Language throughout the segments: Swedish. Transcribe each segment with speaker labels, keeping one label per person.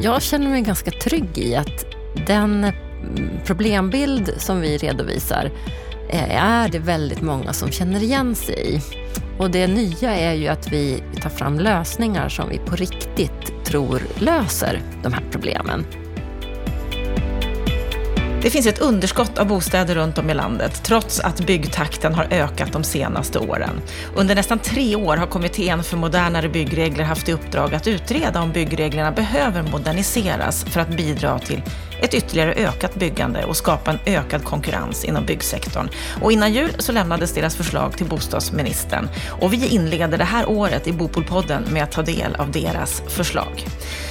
Speaker 1: jag känner mig ganska trygg i att den mm, problembild som vi redovisar eh, är det väldigt många som känner igen sig i. Och det nya är ju att vi tar fram lösningar som vi på riktigt tror löser de här problemen.
Speaker 2: Det finns ett underskott av bostäder runt om i landet, trots att byggtakten har ökat de senaste åren. Under nästan tre år har Kommittén för modernare byggregler haft i uppdrag att utreda om byggreglerna behöver moderniseras för att bidra till ett ytterligare ökat byggande och skapa en ökad konkurrens inom byggsektorn. Och innan jul så lämnades deras förslag till bostadsministern. Och vi inleder det här året i Bopolpodden med att ta del av deras förslag.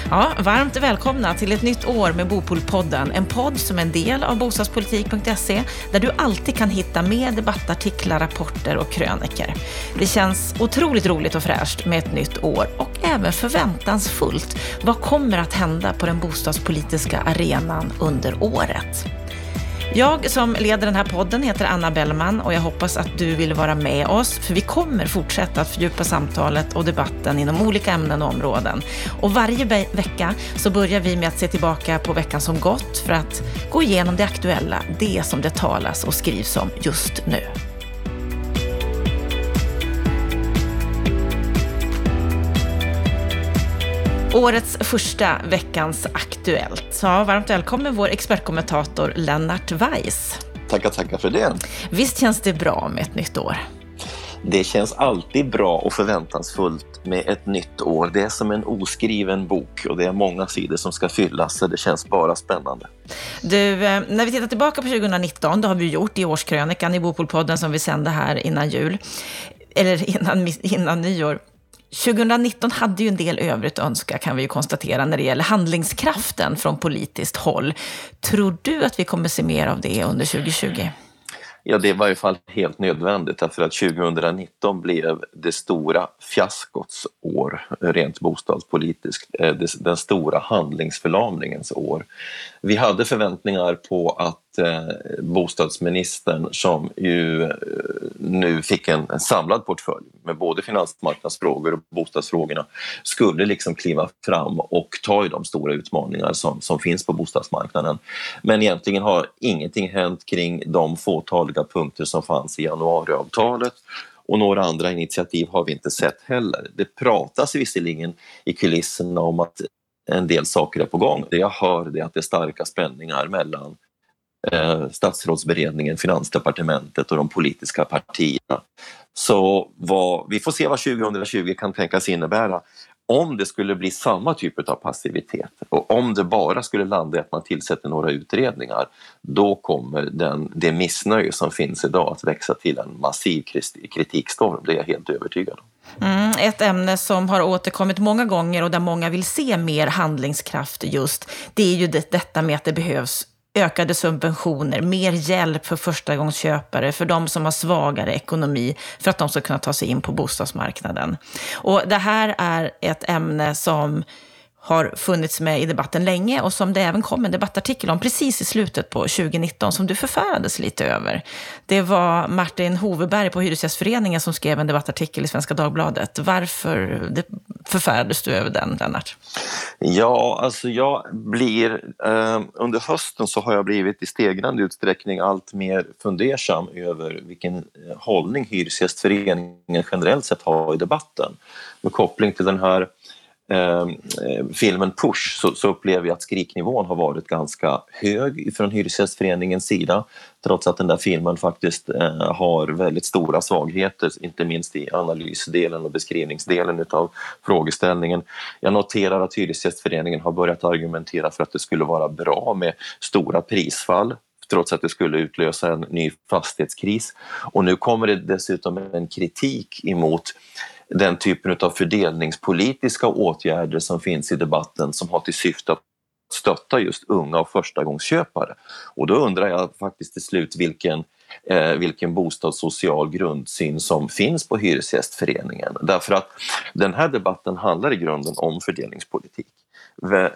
Speaker 2: Ja, varmt välkomna till ett nytt år med Bopolpodden, en podd som är en del av bostadspolitik.se där du alltid kan hitta mer debattartiklar, rapporter och kröniker. Det känns otroligt roligt och fräscht med ett nytt år och även förväntansfullt. Vad kommer att hända på den bostadspolitiska arenan under året? Jag som leder den här podden heter Anna Bellman och jag hoppas att du vill vara med oss, för vi kommer fortsätta att fördjupa samtalet och debatten inom olika ämnen och områden. Och varje vecka så börjar vi med att se tillbaka på veckan som gått för att gå igenom det aktuella, det som det talas och skrivs om just nu. Årets första Veckans Aktuellt. Så varmt välkommen vår expertkommentator Lennart Weiss.
Speaker 3: Tackar, tackar för det.
Speaker 2: Visst känns det bra med ett nytt år?
Speaker 3: Det känns alltid bra och förväntansfullt med ett nytt år. Det är som en oskriven bok och det är många sidor som ska fyllas så det känns bara spännande.
Speaker 2: Du, eh, när vi tittar tillbaka på 2019, det har vi gjort i årskrönikan i Bopolpodden som vi sände här innan jul, eller innan, innan nyår. 2019 hade ju en del övrigt att önska kan vi ju konstatera när det gäller handlingskraften från politiskt håll. Tror du att vi kommer se mer av det under 2020?
Speaker 3: Ja, det var i alla fall helt nödvändigt därför att 2019 blev det stora fiaskots år rent bostadspolitiskt, eh, den stora handlingsförlamningens år. Vi hade förväntningar på att eh, bostadsministern som ju eh, nu fick en, en, samlad portfölj med både finansmarknadsfrågor och bostadsfrågorna skulle liksom kliva fram och ta i de stora utmaningar som, som finns på bostadsmarknaden. Men egentligen har ingenting hänt kring de fåtaliga punkter som fanns i januariavtalet och några andra initiativ har vi inte sett heller. Det pratas visserligen i kulisserna om att en del saker är på gång. Det jag hör är att det är starka spänningar mellan eh, statsrådsberedningen, finansdepartementet och de politiska partierna. Så vad, vi får se vad 2020 kan tänkas innebära om det skulle bli samma typ av passivitet och om det bara skulle landa i att man tillsätter några utredningar, då kommer den, det missnöje som finns idag att växa till en massiv kritikstorm. Det är jag helt övertygad om.
Speaker 2: Mm, ett ämne som har återkommit många gånger och där många vill se mer handlingskraft just, det är ju det, detta med att det behövs ökade subventioner, mer hjälp för förstagångsköpare, för de som har svagare ekonomi, för att de ska kunna ta sig in på bostadsmarknaden. Och det här är ett ämne som har funnits med i debatten länge och som det även kom en debattartikel om precis i slutet på 2019 som du förfärades lite över. Det var Martin Hoveberg på Hyresgästföreningen som skrev en debattartikel i Svenska Dagbladet. Varför förfärades du över den, Lennart?
Speaker 3: Ja, alltså jag blir... Eh, under hösten så har jag blivit i stegrande utsträckning allt mer fundersam över vilken eh, hållning Hyresgästföreningen generellt sett har i debatten med koppling till den här Ehm, eh, filmen Push så, så, upplever jag att skriknivån har varit ganska hög från Hyresgästföreningens sida trots att den där filmen faktiskt eh, har väldigt stora svagheter, inte minst i analysdelen och beskrivningsdelen utav frågeställningen. Jag noterar att Hyresgästföreningen har börjat argumentera för att det skulle vara bra med stora prisfall trots att det skulle utlösa en ny fastighetskris. Och nu kommer det dessutom en kritik emot den typen av fördelningspolitiska åtgärder som finns i debatten som har till syfte att stötta just unga och förstagångsköpare. Och då undrar jag faktiskt till slut vilken, eh, vilken bostadssocial grundsyn som finns på Hyresgästföreningen. Därför att den här debatten handlar i grunden om fördelningspolitik.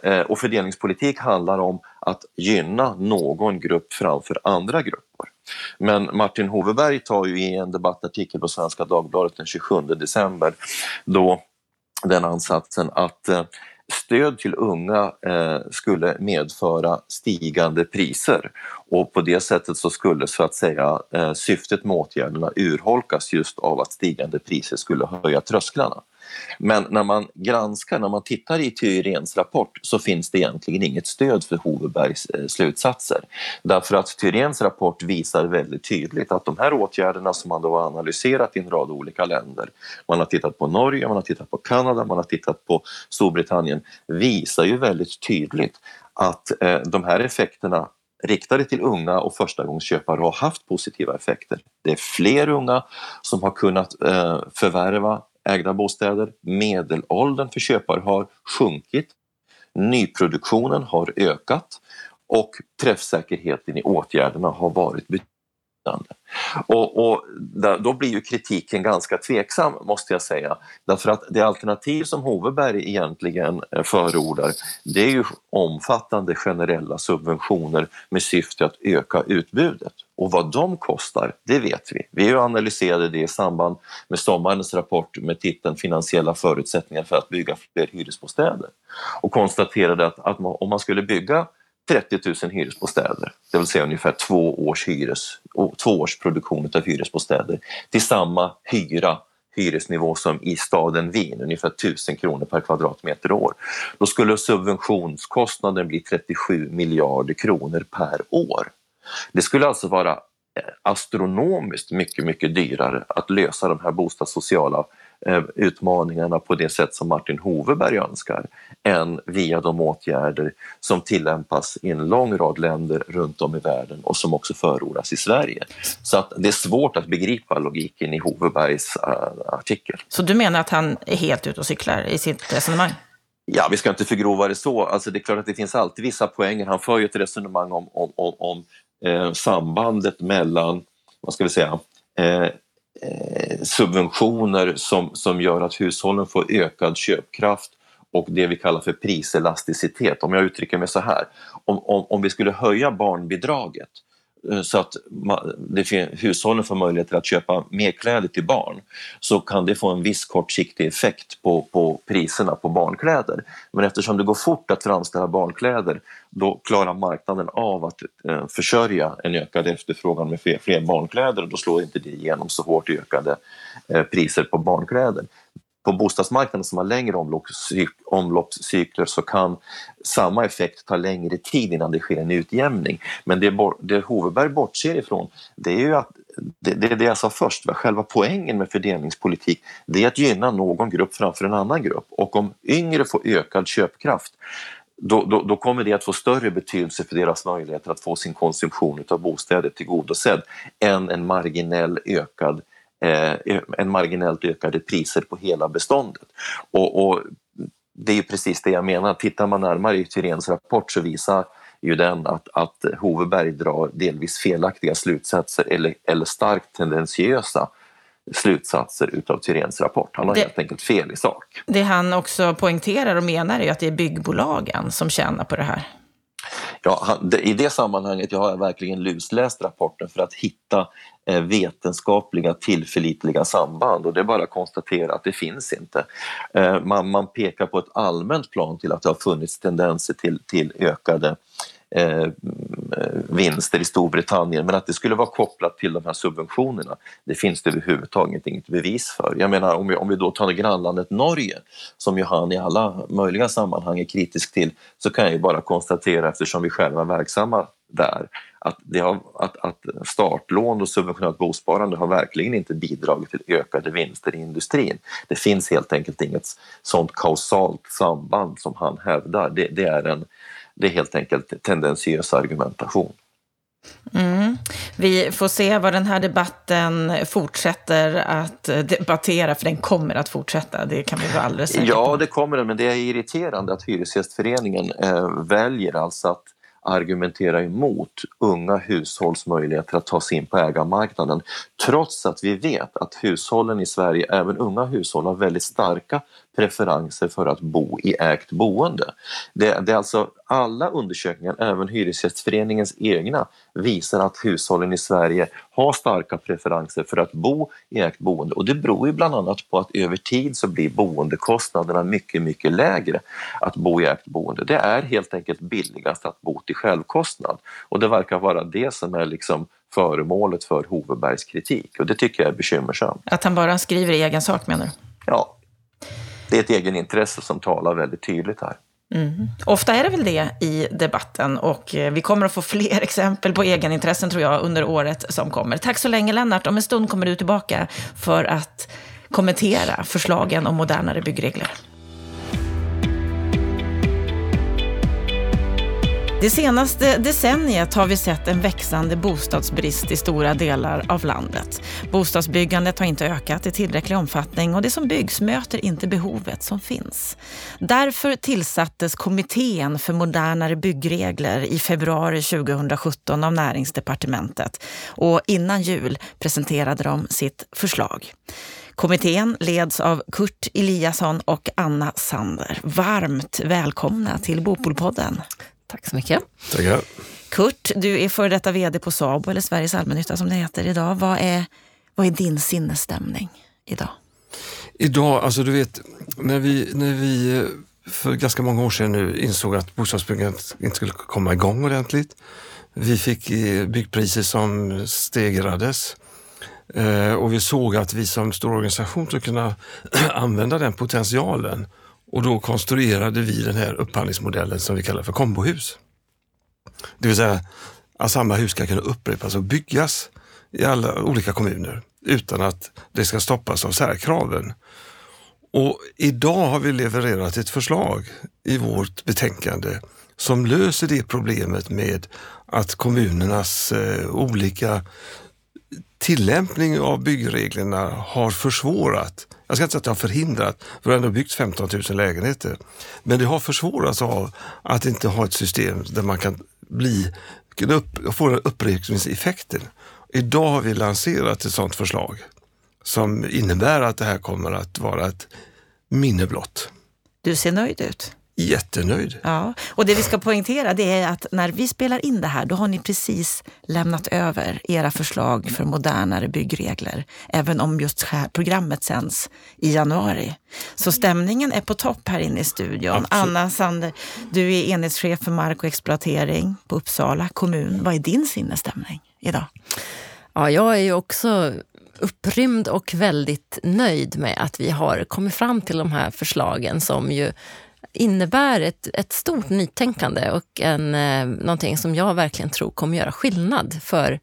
Speaker 3: Eh, och fördelningspolitik handlar om att gynna någon grupp framför andra grupper. Men Martin Hoveberg tar ju i en debattartikel på Svenska Dagbladet den 27 december då den ansatsen att eh, stöd till unga eh, skulle medföra stigande priser och på det sättet så skulle så att säga eh, syftet med åtgärderna urholkas just av att stigande priser skulle höja trösklarna. Men när man granskar, när man tittar i Thyréns rapport så finns det egentligen inget stöd för Hovebergs eh, slutsatser. Därför att Thyréns rapport visar väldigt tydligt att de här åtgärderna som man då har analyserat i en rad olika länder, man har tittat på Norge, man har tittat på Kanada, man har tittat på Storbritannien, visar ju väldigt tydligt att eh, de här effekterna riktade till unga och förstagångsköpare har haft positiva effekter. Det är fler unga som har kunnat eh, förvärva ägda bostäder. Medelåldern för köpare har sjunkit. Nyproduktionen har ökat och träffsäkerheten i åtgärderna har varit betydande. Och, och då blir ju kritiken ganska tveksam måste jag säga. Därför att det alternativ som Hoveberg egentligen eh, förordar det är ju omfattande generella subventioner med syfte att öka utbudet. Och vad de kostar, det vet vi. Vi analyserade det i samband med sommarens rapport med titeln Finansiella förutsättningar för att bygga fler hyresbostäder och konstaterade att, att om man skulle bygga 30 000 hyresbostäder, det vill säga ungefär två års, hyres, två års produktion av hyresbostäder till samma hyra hyresnivå som i staden Wien, ungefär 1000 kronor per kvadratmeter och år. Då skulle subventionskostnaden bli 37 miljarder kronor per år. Det skulle alltså vara eh, astronomiskt mycket, mycket dyrare att lösa de här bostadssociala utmaningarna på det sätt som Martin Hoveberg önskar än via de åtgärder som tillämpas i en lång rad länder runt om i världen och som också förordas i Sverige. Så att det är svårt att begripa logiken i Hovebergs uh, artikel.
Speaker 2: Så du menar att han är helt ute och cyklar i sitt resonemang?
Speaker 3: Ja, vi ska inte förgrova det så. Alltså, det är klart att det finns alltid vissa poänger. Han för ju ett resonemang om, om, om, om eh, sambandet mellan, vad ska vi säga, eh, Eh, Eh, subventioner som, som gör att hushållen får ökad köpkraft och det vi kallar för priselasticitet. Om jag uttrycker mig så här, om, om, om vi skulle höja barnbidraget Eh, så att det, hushållen får möjligheter att köpa mer kläder till barn så kan det få en viss kortsiktig effekt på, på priserna på barnkläder. Men eftersom det går fort att framställa barnkläder då klarar marknaden av att eh, försörja en ökad efterfrågan med fler, fler barnkläder och då slår inte det igenom så hårt i ökade eh, priser på barnkläder på bostadsmarknaden som har längre omloppscykler så kan samma effekt ta längre tid innan det sker en utjämning. Men det, det Hoveberg bortser ifrån det är ju att det, det, det jag sa först, va? själva poängen med fördelningspolitik det är att gynna någon grupp framför en annan grupp och om yngre får ökad köpkraft då, då, då, kommer det att få större betydelse för deras möjligheter att få sin konsumtion av bostäder tillgodosedd än en marginell ökad en marginellt ökade priser på hela beståndet. Och, och, det är precis det jag menar, tittar man närmare i Tyréns rapport så visar ju den att, att Hoveberg drar delvis felaktiga slutsatser eller, eller starkt tendentiösa slutsatser utav Tyréns rapport. Han har det, helt enkelt fel i sak.
Speaker 2: Det han också poängterar och menar är att det är byggbolagen som tjänar på det här.
Speaker 3: Ja, I det sammanhanget jag har jag verkligen lusläst rapporten för att hitta eh, vetenskapliga tillförlitliga samband och det är bara att konstatera att det finns inte. Eh, man, man pekar på ett allmänt plan till att det har funnits tendenser till, till ökade eh, vinster i Storbritannien men att det skulle vara kopplat till de här subventionerna det finns det överhuvudtaget inget bevis för. Jag menar om vi, om vi då tar grannlandet Norge som ju han i alla möjliga sammanhang är kritisk till så kan jag ju bara konstatera eftersom vi själva är verksamma där att, det har, att, att startlån och subventionerat bosparande har verkligen inte bidragit till ökade vinster i industrin. Det finns helt enkelt inget sånt kausalt samband som han hävdar. Det, det är en det är helt enkelt tendentiös argumentation.
Speaker 2: Mm. Vi får se vad den här debatten fortsätter att debattera, för den kommer att fortsätta, det kan vi vara alldeles säkra
Speaker 3: på. Ja, det kommer den, men det är irriterande att Hyresgästföreningen eh, väljer alltså att argumentera emot unga hushålls möjligheter att ta sig in på ägarmarknaden trots att vi vet att hushållen i Sverige, även unga hushåll, har väldigt starka preferenser för att bo i ägt boende. Det, det är alltså alla undersökningar, även Hyresgästföreningens egna, visar att hushållen i Sverige har starka preferenser för att bo i ägt boende och det beror ju bland annat på att över tid så blir boendekostnaderna mycket, mycket lägre att bo i ägt boende. Det är helt enkelt billigast att bo till självkostnad och det verkar vara det som är liksom föremålet för Hovebergs kritik och det tycker jag är bekymmersamt.
Speaker 2: Att han bara skriver i egen sak menar du?
Speaker 3: Ja, det är ett egenintresse som talar väldigt tydligt här.
Speaker 2: Mm. Ofta är det väl det i debatten och eh, vi kommer att få fler exempel på egenintressen tror jag under året som kommer. Tack så länge Lennart. Om en stund kommer du tillbaka för att kommentera förslagen om modernare byggregler. Det senaste decenniet har vi sett en växande bostadsbrist i stora delar av landet. Bostadsbyggandet har inte ökat i tillräcklig omfattning och det som byggs möter inte behovet som finns. Därför tillsattes Kommittén för modernare byggregler i februari 2017 av Näringsdepartementet och innan jul presenterade de sitt förslag. Kommittén leds av Kurt Eliasson och Anna Sander. Varmt välkomna till Bopolpodden.
Speaker 1: Tack så mycket.
Speaker 4: Tackar.
Speaker 2: Kurt, du är före detta vd på SABO, eller Sveriges allmännytta som det heter idag. Vad är, vad är din sinnesstämning idag?
Speaker 4: Idag, alltså du vet, när vi, när vi eh, för ganska många år sedan nu insåg att bostadsbyggandet inte skulle komma igång ordentligt. Vi fick eh, byggpriser som stegrades eh, och vi såg att vi som stor organisation skulle kunna använda den potentialen och då konstruerade vi den här upphandlingsmodellen som vi kallar för kombohus. Det vill säga att samma hus ska kunna upprepas och byggas i alla olika kommuner utan att det ska stoppas av särkraven. Och idag har vi levererat ett förslag i vårt betänkande som löser det problemet med att kommunernas eh, olika tillämpning av byggreglerna har försvårat jag ska inte säga att det har förhindrat, för det har ändå byggts 15 000 lägenheter. Men det har försvårats av att inte ha ett system där man kan bli, kunna upp, få den upprepningseffekten. Idag har vi lanserat ett sådant förslag som innebär att det här kommer att vara ett minne blott.
Speaker 2: Du ser nöjd ut.
Speaker 4: Jättenöjd.
Speaker 2: Ja, och det vi ska poängtera det är att när vi spelar in det här, då har ni precis lämnat över era förslag för modernare byggregler, även om just programmet sänds i januari. Så stämningen är på topp här inne i studion. Absolut. Anna Sander, du är enhetschef för mark och exploatering på Uppsala kommun. Vad är din sinnesstämning idag?
Speaker 1: Ja, jag är ju också upprymd och väldigt nöjd med att vi har kommit fram till de här förslagen som ju innebär ett, ett stort nytänkande och en, eh, någonting som jag verkligen tror kommer göra skillnad för,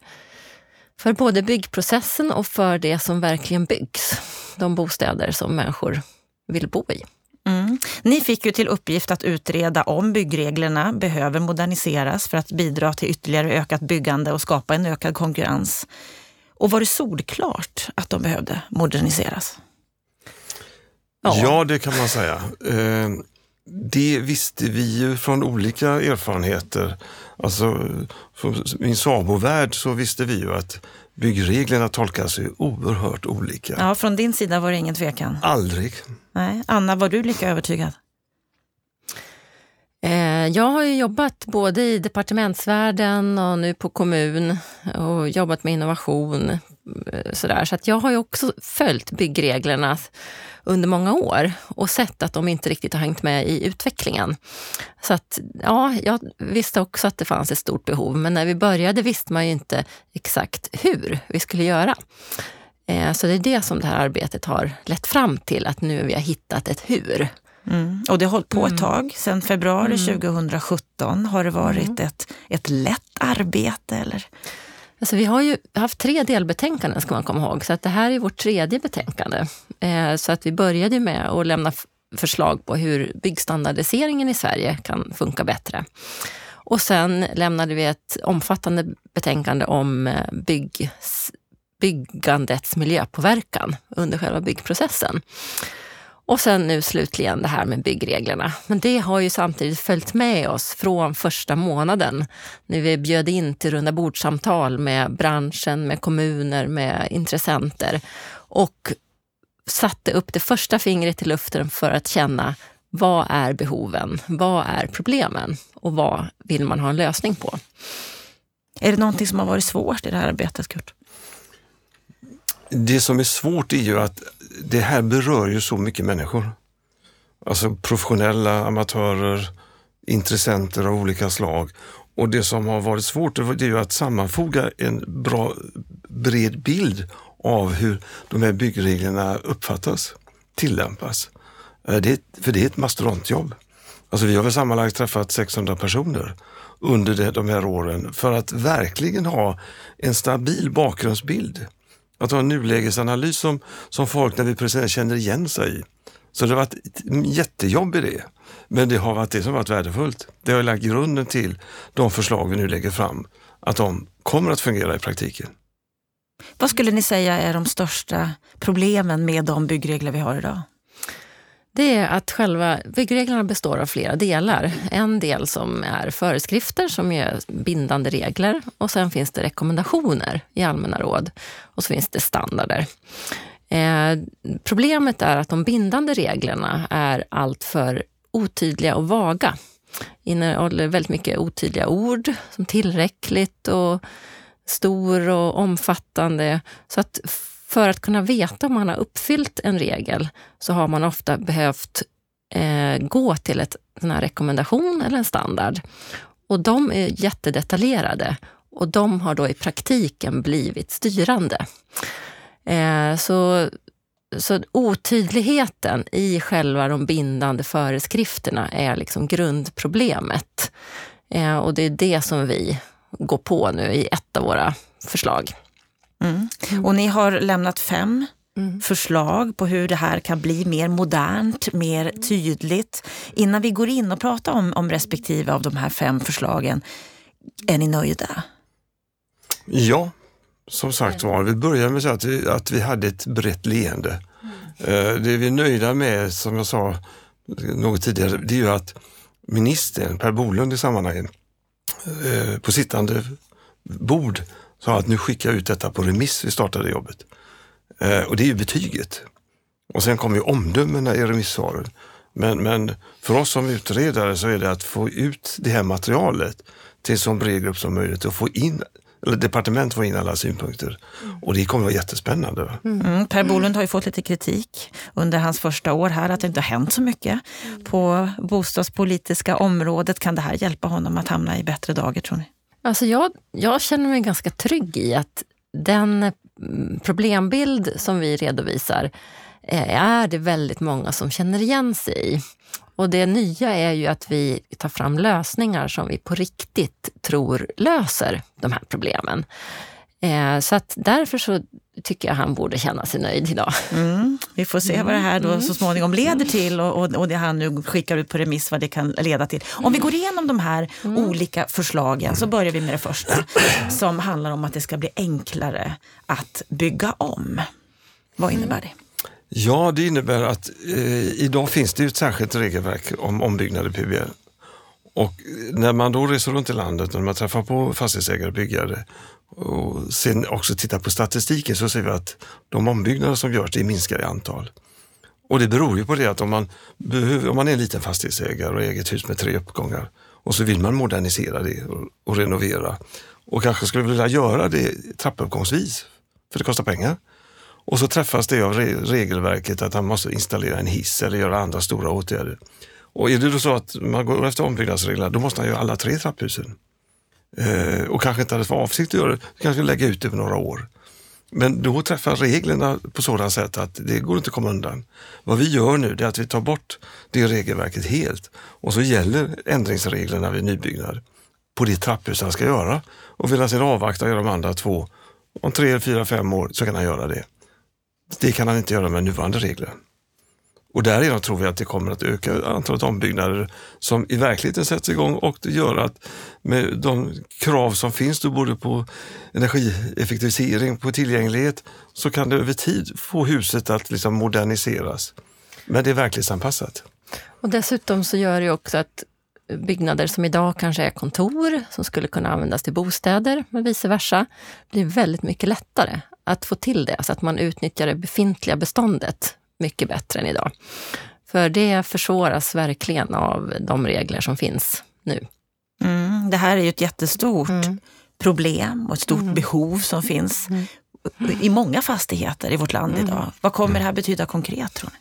Speaker 1: för både byggprocessen och för det som verkligen byggs. De bostäder som människor vill bo i.
Speaker 2: Mm. Ni fick ju till uppgift att utreda om byggreglerna behöver moderniseras för att bidra till ytterligare ökat byggande och skapa en ökad konkurrens. Och var det solklart att de behövde moderniseras?
Speaker 4: Ja, ja det kan man säga. Det visste vi ju från olika erfarenheter. Alltså, från min SABO-värld så visste vi ju att byggreglerna tolkas ju oerhört olika.
Speaker 2: Ja, från din sida var det ingen tvekan?
Speaker 4: Aldrig.
Speaker 2: Nej. Anna, var du lika övertygad?
Speaker 1: Eh, jag har ju jobbat både i departementsvärlden och nu på kommun och jobbat med innovation. Eh, sådär. Så att jag har ju också följt byggreglerna under många år och sett att de inte riktigt har hängt med i utvecklingen. Så att, ja, jag visste också att det fanns ett stort behov, men när vi började visste man ju inte exakt hur vi skulle göra. Eh, så det är det som det här arbetet har lett fram till, att nu vi har hittat ett hur.
Speaker 2: Mm. Och det har hållit på ett mm. tag, sedan februari mm. 2017. Har det varit mm. ett, ett lätt arbete? Eller?
Speaker 1: Alltså, vi har ju haft tre delbetänkanden ska man komma ihåg, så att det här är vårt tredje betänkande. Eh, så att vi började med att lämna förslag på hur byggstandardiseringen i Sverige kan funka bättre. Och sen lämnade vi ett omfattande betänkande om eh, bygg, byggandets miljöpåverkan under själva byggprocessen. Och sen nu slutligen det här med byggreglerna. Men det har ju samtidigt följt med oss från första månaden när vi bjöd in till runda bordsamtal med branschen, med kommuner, med intressenter och satte upp det första fingret i luften för att känna vad är behoven? Vad är problemen? Och vad vill man ha en lösning på?
Speaker 2: Är det någonting som har varit svårt i det här arbetet, Kurt?
Speaker 4: Det som är svårt är ju att det här berör ju så mycket människor. Alltså professionella, amatörer, intressenter av olika slag. Och det som har varit svårt det är ju att sammanfoga en bra bred bild av hur de här byggreglerna uppfattas, tillämpas. Eh, det är, för det är ett mastodontjobb. Alltså vi har väl sammanlagt träffat 600 personer under de här åren för att verkligen ha en stabil bakgrundsbild. Att ha en nulägesanalys som, som folk när vi presenterar känner igen sig i. Så det har varit jättejobb i det. Men det har varit det som varit värdefullt. Det har lagt grunden till de förslag vi nu lägger fram, att de kommer att fungera i praktiken.
Speaker 2: Vad skulle ni säga är de största problemen med de byggregler vi har idag?
Speaker 1: Det är att själva byggreglerna består av flera delar. En del som är föreskrifter som är bindande regler och sen finns det rekommendationer i allmänna råd och så finns det standarder. Eh, problemet är att de bindande reglerna är alltför otydliga och vaga. Innehåller väldigt mycket otydliga ord som tillräckligt och stor och omfattande. Så att för att kunna veta om man har uppfyllt en regel så har man ofta behövt eh, gå till ett, en rekommendation eller en standard. Och de är jättedetaljerade och de har då i praktiken blivit styrande. Eh, så, så otydligheten i själva de bindande föreskrifterna är liksom grundproblemet. Eh, och det är det som vi går på nu i ett av våra förslag.
Speaker 2: Mm. Och ni har lämnat fem mm. förslag på hur det här kan bli mer modernt, mer tydligt. Innan vi går in och pratar om, om respektive av de här fem förslagen, är ni nöjda?
Speaker 4: Ja, som sagt var. Vi börjar med att vi, att vi hade ett brett leende. Mm. Det vi är nöjda med, som jag sa något tidigare, det är ju att ministern Per Bolund i sammanhanget eh, på sittande bord sa att nu skickar jag ut detta på remiss, vi startade jobbet. Eh, och det är ju betyget. Och sen kommer ju omdömena i remissvaren. Men, men för oss som utredare så är det att få ut det här materialet till så bred grupp som möjligt och få in eller departement får in alla synpunkter. Och det kommer att vara jättespännande.
Speaker 2: Mm. mm. Per Bolund har ju fått lite kritik under hans första år här, att det inte har hänt så mycket på bostadspolitiska området. Kan det här hjälpa honom att hamna i bättre dagar tror ni?
Speaker 1: Alltså jag, jag känner mig ganska trygg i att den mm, problembild som vi redovisar eh, är det väldigt många som känner igen sig i. Och det nya är ju att vi tar fram lösningar som vi på riktigt tror löser de här problemen. Eh, så att därför så tycker jag han borde känna sig nöjd idag.
Speaker 2: Mm. Vi får se vad det här då mm. så småningom leder till och, och, och, det han nu skickar ut på remiss, vad det kan leda till. Om vi går igenom de här mm. olika förslagen så börjar vi med det första som handlar om att det ska bli enklare att bygga om. Vad innebär det?
Speaker 4: Ja, det innebär att eh, idag finns det ett särskilt regelverk om ombyggnad i PBL. Och när man då reser runt i landet, när man träffar på fastighetsägare och byggare och sen också tittar på statistiken så ser vi att de ombyggnader som görs det minskar i antal. Och det beror ju på det att om man, behöver, om man är en liten fastighetsägare och äger ett hus med tre uppgångar och så vill man modernisera det och, och renovera och kanske skulle vilja göra det trappuppgångsvis, för det kostar pengar. Och så träffas det av regelverket att man måste installera en hiss eller göra andra stora åtgärder. Och är det då så att man går efter ombyggnadsreglerna, då måste man göra alla tre trapphusen. Eh, och kanske inte hade för avsikt att göra det, kanske lägga ut det över några år. Men då träffar reglerna på sådant sätt att det går inte att komma undan. Vad vi gör nu är att vi tar bort det regelverket helt och så gäller ändringsreglerna vid nybyggnad på det trapphus han ska göra. Och vill han sedan avvakta och göra de andra två, om tre, fyra, fem år så kan han göra det. Det kan han inte göra med nuvarande regler. Och därigenom tror vi att det kommer att öka antalet ombyggnader som i verkligheten sätts igång och det gör att med de krav som finns då både på energieffektivisering, på tillgänglighet, så kan det över tid få huset att liksom moderniseras. Men det är verklighetsanpassat.
Speaker 1: Och dessutom så gör det också att byggnader som idag kanske är kontor, som skulle kunna användas till bostäder, men vice versa, blir väldigt mycket lättare att få till det, så att man utnyttjar det befintliga beståndet mycket bättre än idag. För det försvåras verkligen av de regler som finns nu.
Speaker 2: Mm, det här är ju ett jättestort mm. problem och ett stort mm. behov som finns mm. i många fastigheter i vårt land mm. idag. Vad kommer det här betyda konkret tror ni?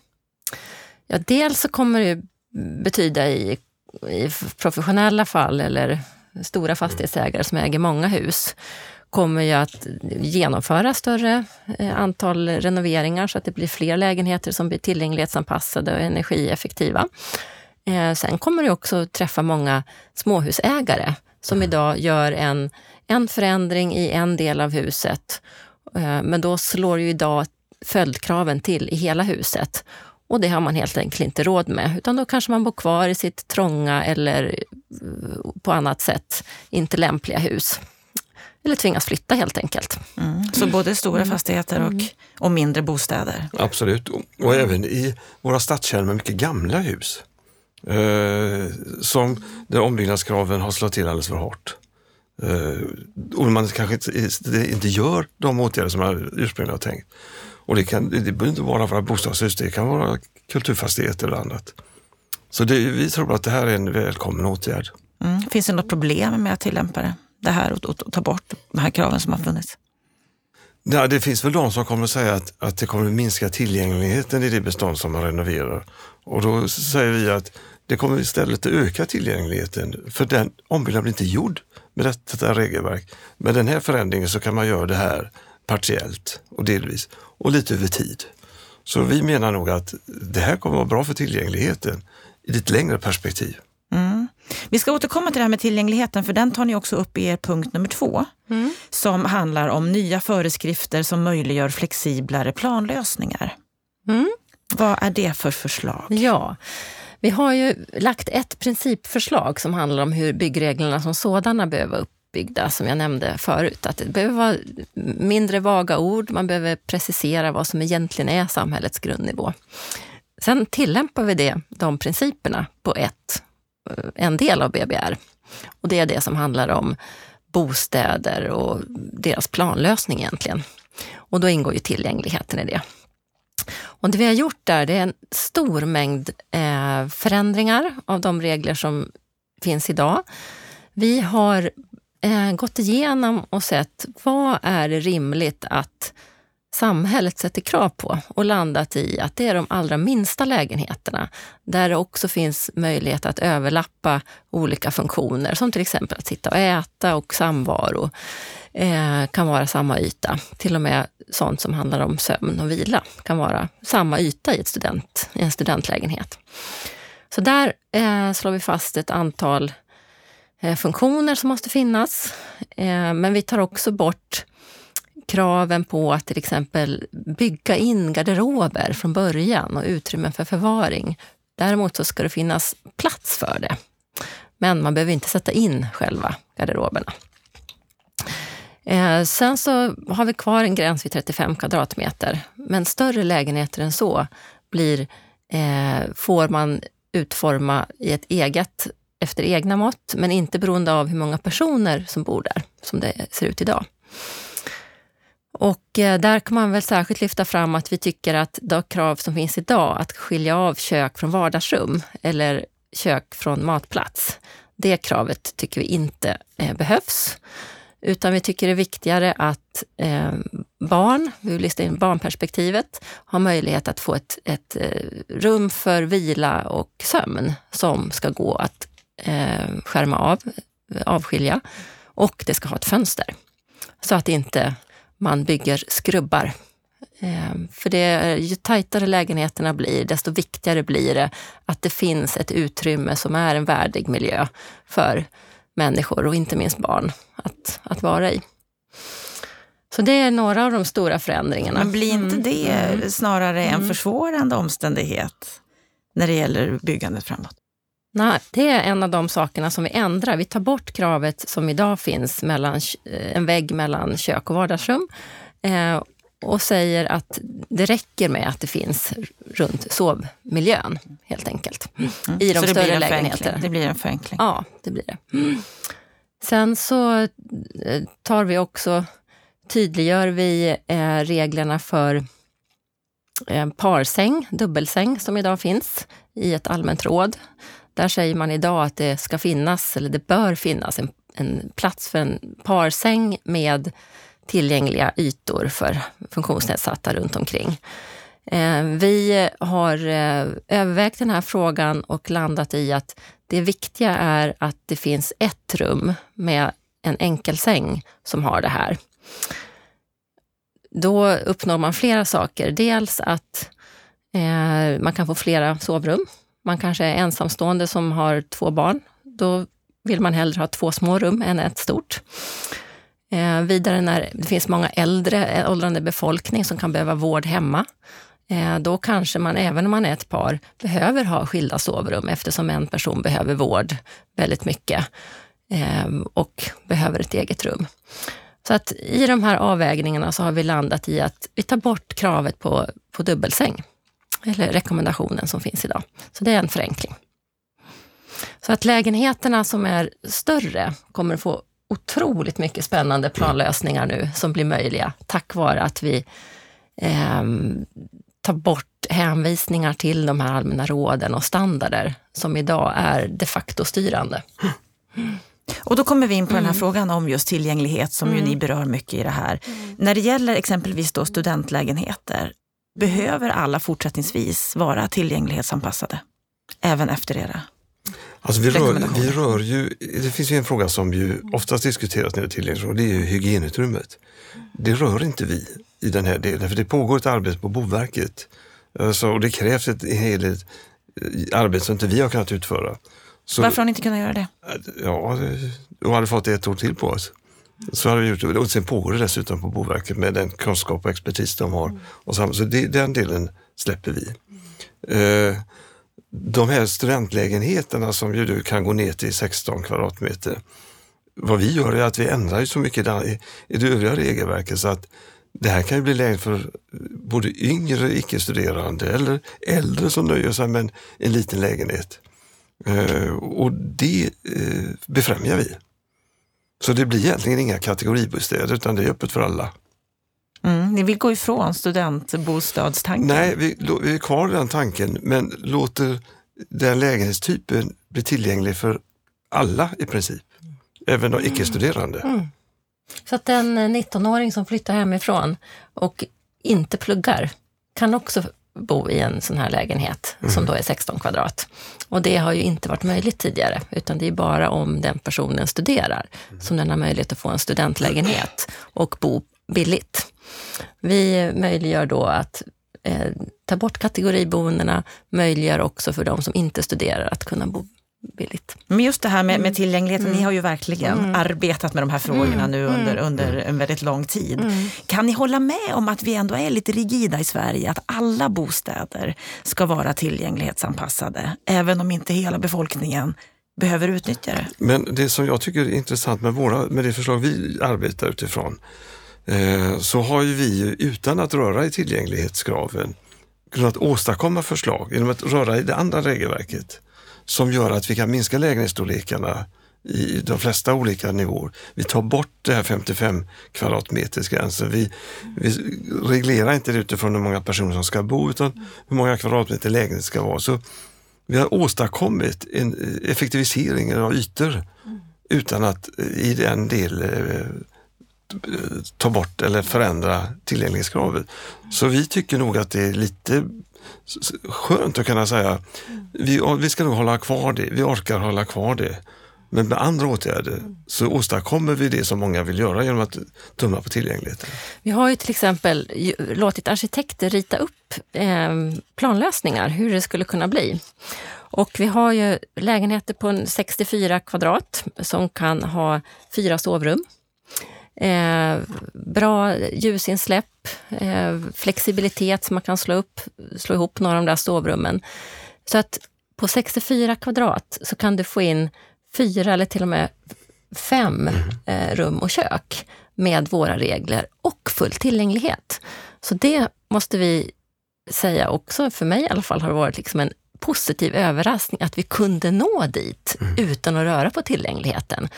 Speaker 1: Ja, dels så kommer det betyda i, i professionella fall eller stora fastighetsägare som äger många hus kommer ju att genomföra större eh, antal renoveringar så att det blir fler lägenheter som blir tillgänglighetsanpassade och energieffektiva. Eh, sen kommer det också träffa många småhusägare som idag gör en, en förändring i en del av huset. Eh, men då slår ju idag följdkraven till i hela huset. Och det har man helt enkelt inte råd med, utan då kanske man bor kvar i sitt trånga eller på annat sätt inte lämpliga hus eller tvingas flytta helt enkelt.
Speaker 2: Mm. Så både stora mm. fastigheter och, mm. och mindre bostäder?
Speaker 4: Absolut, och, och även i våra stadskärnor med mycket gamla hus. Eh, som där ombyggnadskraven har slagit till alldeles för hårt. Eh, och man kanske inte, inte gör de åtgärder som man ursprungligen har tänkt. Och det, kan, det behöver inte bara vara bostadshus, det kan vara kulturfastigheter eller annat. Så det, vi tror att det här är en välkommen åtgärd.
Speaker 2: Mm. Finns det något problem med att tillämpa det? Det här och, och, och ta bort de här kraven som har funnits?
Speaker 4: Ja, det finns väl de som kommer att säga att, att det kommer att minska tillgängligheten i det bestånd som man renoverar. Och då säger vi att det kommer istället att öka tillgängligheten, för den ombyggnaden blir inte gjord med detta regelverk. Med den här förändringen så kan man göra det här partiellt och delvis och lite över tid. Så vi menar nog att det här kommer att vara bra för tillgängligheten i ett längre perspektiv.
Speaker 2: Mm. Vi ska återkomma till det här med tillgängligheten, för den tar ni också upp i er punkt nummer två, mm. som handlar om nya föreskrifter som möjliggör flexiblare planlösningar. Mm. Vad är det för förslag?
Speaker 1: Ja, vi har ju lagt ett principförslag som handlar om hur byggreglerna som sådana behöver vara uppbyggda, som jag nämnde förut. Att det behöver vara mindre vaga ord, man behöver precisera vad som egentligen är samhällets grundnivå. Sen tillämpar vi det, de principerna på ett Eh, en del av BBR. Och det är det som handlar om bostäder och deras planlösning egentligen. Och då ingår ju tillgängligheten i det. Och det vi har gjort där, det är en stor mängd eh, förändringar av de regler som finns idag. Vi har eh, gått igenom och sett vad är det rimligt att samhället sätter krav på och landat i att det är de allra minsta lägenheterna där det också finns möjlighet att överlappa olika funktioner som till exempel att sitta och äta och samvaro eh, kan vara samma yta. Till och med sånt som handlar om sömn och vila kan vara samma yta i, ett student, i en studentlägenhet. Så där eh, slår vi fast ett antal eh, funktioner som måste finnas. Eh, men vi tar också bort kraven på att till exempel bygga in garderober från början och utrymmen för förvaring. Däremot så ska det finnas plats för det. Men man behöver inte sätta in själva garderoberna. Eh, sen så har vi kvar en gräns vid 35 kvadratmeter, men större lägenheter än så blir, eh, får man utforma i ett eget, efter egna mått, men inte beroende av hur många personer som bor där, som det ser ut idag. Och eh, där kan man väl särskilt lyfta fram att vi tycker att de krav som finns idag, att skilja av kök från vardagsrum eller kök från matplats, det kravet tycker vi inte eh, behövs. Utan vi tycker det är viktigare att eh, barn, vi vill in barnperspektivet, har möjlighet att få ett, ett rum för vila och sömn som ska gå att skärma av, avskilja. Och det ska ha ett fönster. Så att inte man bygger skrubbar. Ehm, för det, ju tajtare lägenheterna blir, desto viktigare blir det att det finns ett utrymme som är en värdig miljö för människor och inte minst barn att, att vara i. Så det är några av de stora förändringarna.
Speaker 2: Men blir inte mm. det mm. snarare en mm. försvårande omständighet när det gäller byggandet framåt?
Speaker 1: Nej, det är en av de sakerna som vi ändrar. Vi tar bort kravet som idag finns mellan eh, en vägg mellan kök och vardagsrum eh, och säger att det räcker med att det finns runt sovmiljön, helt enkelt. Mm. I de så större lägenheterna.
Speaker 2: Det blir en förenkling?
Speaker 1: Ja, det blir det. Mm. Sen så eh, tar vi också, tydliggör vi eh, reglerna för en parsäng, dubbelsäng som idag finns i ett allmänt råd. Där säger man idag att det ska finnas, eller det bör finnas, en, en plats för en parsäng med tillgängliga ytor för funktionsnedsatta runt omkring. Eh, vi har eh, övervägt den här frågan och landat i att det viktiga är att det finns ett rum med en enkelsäng som har det här. Då uppnår man flera saker. Dels att eh, man kan få flera sovrum. Man kanske är ensamstående som har två barn. Då vill man hellre ha två små rum än ett stort. Eh, vidare när det finns många äldre, eh, åldrande befolkning som kan behöva vård hemma. Eh, då kanske man, även om man är ett par, behöver ha skilda sovrum eftersom en person behöver vård väldigt mycket eh, och behöver ett eget rum. Så att i de här avvägningarna så har vi landat i att vi tar bort kravet på, på dubbelsäng, eller rekommendationen som finns idag. Så det är en förenkling. Så att lägenheterna som är större kommer att få otroligt mycket spännande planlösningar nu som blir möjliga tack vare att vi eh, tar bort hänvisningar till de här allmänna råden och standarder som idag är de facto styrande.
Speaker 2: Och då kommer vi in på mm. den här mm. frågan om just tillgänglighet som mm. ju ni berör mycket i det här. Mm. När det gäller exempelvis då studentlägenheter, behöver alla fortsättningsvis vara tillgänglighetsanpassade? Även efter era
Speaker 4: Alltså vi, rör, vi rör ju, det finns ju en fråga som ju oftast diskuteras när det tillgänglighet och det är ju hygienutrymmet. Det rör inte vi i den här delen, för det pågår ett arbete på Boverket. Alltså, och det krävs ett hel eh, arbete som inte vi har kunnat utföra.
Speaker 2: Så, Varför har ni inte kunnat göra det?
Speaker 4: Ja, vi hade fått ett år till på oss. Så har vi gjort det. Och sen pågår det dessutom på Boverket med den kunskap och expertis de har. Och så, så det, den delen släpper vi. Eh, de här studentlägenheterna som ju du kan gå ner till 16 kvadratmeter. Vad vi gör är att vi ändrar så mycket i, i det övriga regelverket så att det här kan ju bli läge för både yngre icke-studerande eller äldre som nöjer sig med en, en liten lägenhet. Eh, och det eh, befrämjar vi. Så det blir egentligen inga kategoribostäder utan det är öppet för alla.
Speaker 2: Mm, ni vill gå ifrån studentbostadstanken?
Speaker 4: Nej, vi, vi är kvar i den tanken men låter den lägenhetstypen bli tillgänglig för alla i princip. Även de icke-studerande. Mm.
Speaker 1: Så att en 19-åring som flyttar hemifrån och inte pluggar kan också bo i en sån här lägenhet mm. som då är 16 kvadrat. Och det har ju inte varit möjligt tidigare, utan det är bara om den personen studerar mm. som den har möjlighet att få en studentlägenhet och bo billigt. Vi möjliggör då att eh, ta bort kategoriboendena, möjliggör också för de som inte studerar att kunna bo billigt.
Speaker 2: Men just det här med, med mm. tillgängligheten, mm. ni har ju verkligen mm. arbetat med de här frågorna mm. nu under, mm. under en väldigt lång tid. Mm. Kan ni hålla med om att vi ändå är lite rigida i Sverige, att alla bostäder ska vara tillgänglighetsanpassade, även om inte hela befolkningen behöver utnyttja det?
Speaker 4: Men det som jag tycker är intressant med, våra, med det förslag vi arbetar utifrån, eh, så har ju vi utan att röra i tillgänglighetskraven kunnat åstadkomma förslag genom att röra i det andra regelverket som gör att vi kan minska lägenhetsstorlekarna i de flesta olika nivåer. Vi tar bort det här 55 kvadratmetersgränsen. Vi, vi reglerar inte det utifrån hur många personer som ska bo utan hur många kvadratmeter lägenhet ska vara. Så vi har åstadkommit en effektivisering av ytor utan att i den del eh, ta bort eller förändra tillgänglighetskravet. Så vi tycker nog att det är lite skönt att kunna säga vi, vi ska nog hålla kvar det, vi orkar hålla kvar det. Men med andra åtgärder så åstadkommer vi det som många vill göra genom att tumma på tillgängligheten.
Speaker 1: Vi har ju till exempel låtit arkitekter rita upp ehm, planlösningar, hur det skulle kunna bli. Och vi har ju lägenheter på 64 kvadrat som kan ha fyra sovrum. Eh, bra ljusinsläpp, eh, flexibilitet så man kan slå, upp, slå ihop några av de där sovrummen. Så att på 64 kvadrat så kan du få in fyra eller till och med fem mm. eh, rum och kök med våra regler och full tillgänglighet. Så det måste vi säga också, för mig i alla fall, har det varit liksom en positiv överraskning att vi kunde nå dit mm. utan att röra på tillgängligheten.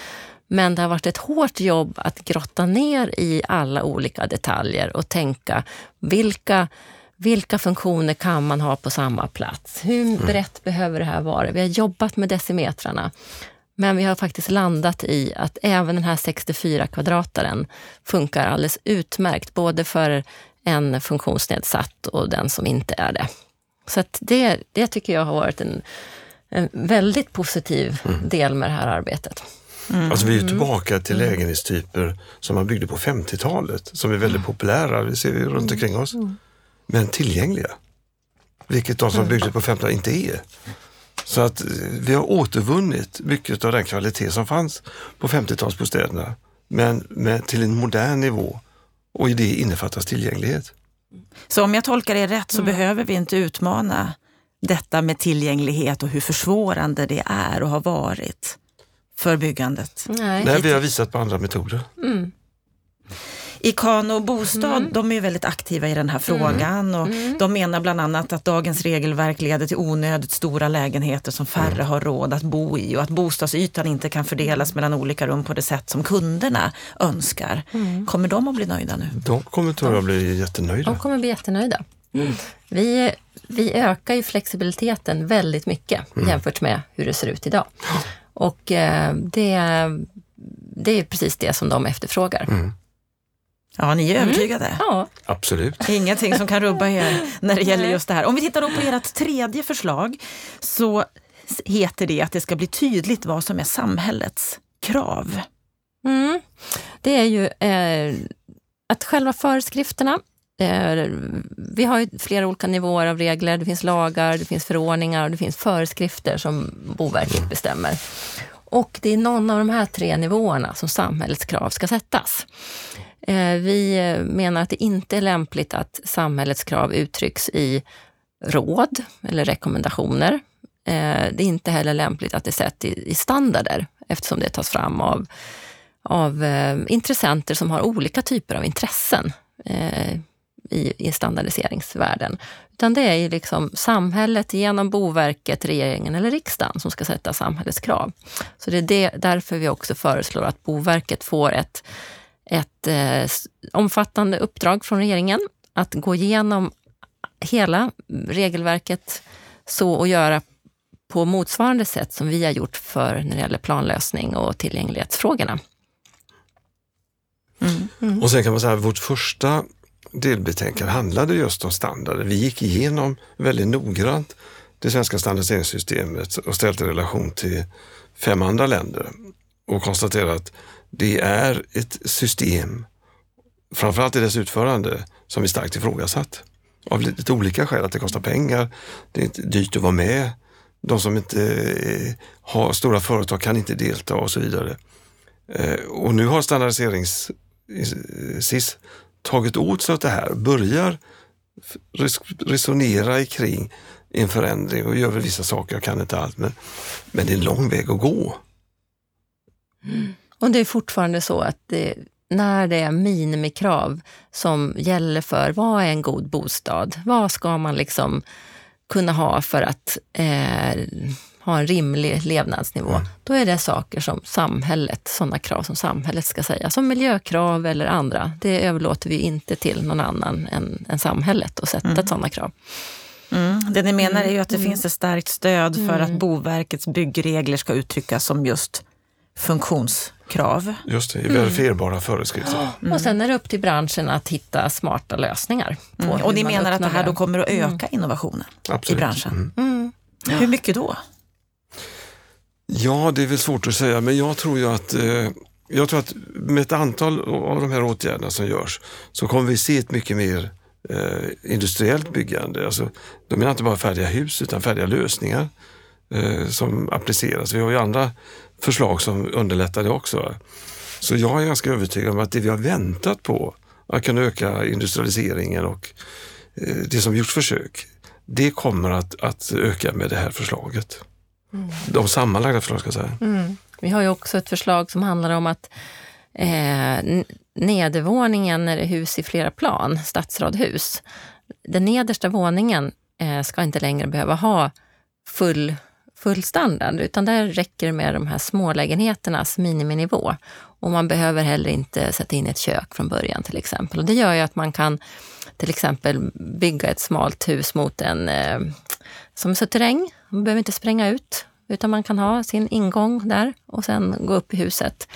Speaker 1: Men det har varit ett hårt jobb att grotta ner i alla olika detaljer och tänka vilka vilka funktioner kan man ha på samma plats? Hur brett behöver det här vara? Vi har jobbat med decimetrarna. Men vi har faktiskt landat i att även den här 64 kvadrataren funkar alldeles utmärkt, både för en funktionsnedsatt och den som inte är det. Så det, det tycker jag har varit en, en väldigt positiv del med det här arbetet.
Speaker 4: Mm. Alltså vi är tillbaka till mm. lägenhetstyper som man byggde på 50-talet, som är väldigt populära, det ser vi runt omkring oss, men tillgängliga. Vilket de som byggde på 50-talet inte är. Så att eh, vi har återvunnit mycket av den kvalitet som fanns på 50-talsbostäderna, men med, till en modern nivå och i det innefattas tillgänglighet.
Speaker 2: Så om jag tolkar det rätt så mm. behöver vi inte utmana detta med tillgänglighet och hur försvårande det är och har varit för byggandet?
Speaker 4: Nej, Nej vi har visat på andra metoder. Mm.
Speaker 2: Ikano Bostad mm. de är väldigt aktiva i den här frågan mm. och mm. de menar bland annat att dagens regelverk leder till onödigt stora lägenheter som färre mm. har råd att bo i och att bostadsytan inte kan fördelas mellan olika rum på det sätt som kunderna önskar. Mm. Kommer de att bli nöjda nu?
Speaker 4: De kommer tror jag bli jättenöjda.
Speaker 1: De kommer bli jättenöjda. Mm. Vi, vi ökar ju flexibiliteten väldigt mycket jämfört med hur det ser ut idag. Och eh, det, det är precis det som de efterfrågar. Mm.
Speaker 2: Ja, ni är mm. övertygade? Mm.
Speaker 1: Ja.
Speaker 4: Absolut.
Speaker 2: Ingenting som kan rubba er när det gäller just det här. Om vi tittar då på ert tredje förslag så heter det att det ska bli tydligt vad som är samhällets krav.
Speaker 1: Mm. Det är ju eh, att själva föreskrifterna vi har flera olika nivåer av regler. Det finns lagar, det finns förordningar och det finns föreskrifter som Boverket mm. bestämmer. Och det är någon av de här tre nivåerna som samhällets krav ska sättas. Eh, vi menar att det inte är lämpligt att samhällets krav uttrycks i råd eller rekommendationer. Eh, det är inte heller lämpligt att det sätts i standarder eftersom det tas fram av, av eh, intressenter som har olika typer av intressen i, i standardiseringsvärlden. Utan det är ju liksom samhället genom Boverket, regeringen eller riksdagen som ska sätta samhällets krav. Så det är det, därför vi också föreslår att Boverket får ett ett eh, omfattande uppdrag från regeringen att gå igenom hela regelverket så och göra på motsvarande sätt som vi har gjort för när det gäller planlösning och tillgänglighetsfrågorna.
Speaker 4: Mm. Mm. Och sen kan man säga att vårt första delbetänkande handlade just om standarder. Vi gick igenom väldigt noggrant det svenska standardiseringssystemet och ställde i relation till fem andra länder och konstaterade att det är ett system, framförallt i dess utförande, som är starkt ifrågasatt. Av lite olika skäl, att det kostar pengar, det är dyrt att vara med, de som inte eh, har stora företag kan inte delta och så vidare. Eh, och nu har standardiserings eh, SIS tagit åt sig av det här, börjar resonera kring en förändring och gör väl vissa saker, jag kan inte allt, men, men det är en lång väg att gå.
Speaker 1: Mm. Och det är fortfarande så att det, när det är minimikrav som gäller för vad är en god bostad? Vad ska man liksom kunna ha för att eh, ha en rimlig levnadsnivå? Mm. Då är det saker som samhället, sådana krav som samhället ska säga, som miljökrav eller andra. Det överlåter vi inte till någon annan än, än samhället att sätta mm. sådana krav.
Speaker 2: Mm. Det ni menar är ju att det mm. finns ett starkt stöd för att mm. Boverkets byggregler ska uttryckas som just funktionskrav.
Speaker 4: Just det, i verifierbara mm. föreskrifter.
Speaker 1: Mm. Och sen är det upp till branschen att hitta smarta lösningar.
Speaker 2: Mm. Och ni menar att det här då kommer att öka mm. innovationen Absolut. i branschen? Mm. mm. Hur mycket då?
Speaker 4: Ja, det är väl svårt att säga, men jag tror ju att eh, jag tror att med ett antal av de här åtgärderna som görs så kommer vi se ett mycket mer eh, industriellt byggande. Alltså, de menar inte bara färdiga hus utan färdiga lösningar eh, som appliceras. Vi har ju andra förslag som underlättar det också. Så jag är ganska övertygad om att det vi har väntat på, att kunna öka industrialiseringen och eh, det som gjorts försök, det kommer att, att öka med det här förslaget. Mm. De sammanlagda förslagen ska jag säga. Mm.
Speaker 1: Vi har ju också ett förslag som handlar om att eh, nedervåningen är det hus i flera plan, stadsradhus. Den nedersta våningen eh, ska inte längre behöva ha full full standard, utan där räcker det med de här smålägenheternas miniminivå. Och man behöver heller inte sätta in ett kök från början till exempel. Och det gör ju att man kan till exempel bygga ett smalt hus mot en eh, som är terräng. Man behöver inte spränga ut, utan man kan ha sin ingång där och sen gå upp i huset.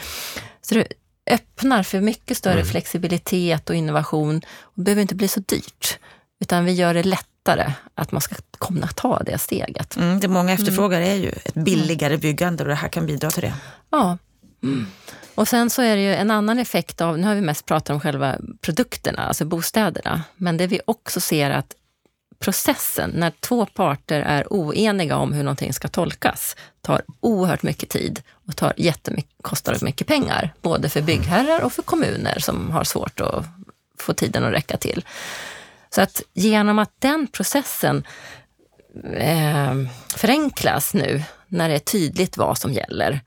Speaker 1: Så det öppnar för mycket större mm. flexibilitet och innovation. Det behöver inte bli så dyrt, utan vi gör det lättare att man ska kunna ta det steget.
Speaker 2: Mm, det många efterfrågar är ju ett billigare byggande och det här kan bidra till det.
Speaker 1: Ja. Mm. Och sen så är det ju en annan effekt av, nu har vi mest pratat om själva produkterna, alltså bostäderna, men det vi också ser att processen, när två parter är oeniga om hur någonting ska tolkas, tar oerhört mycket tid och tar jättemycket, kostar mycket pengar. Både för byggherrar och för kommuner som har svårt att få tiden att räcka till. Så att genom att den processen eh, förenklas nu, när det är tydligt vad som gäller,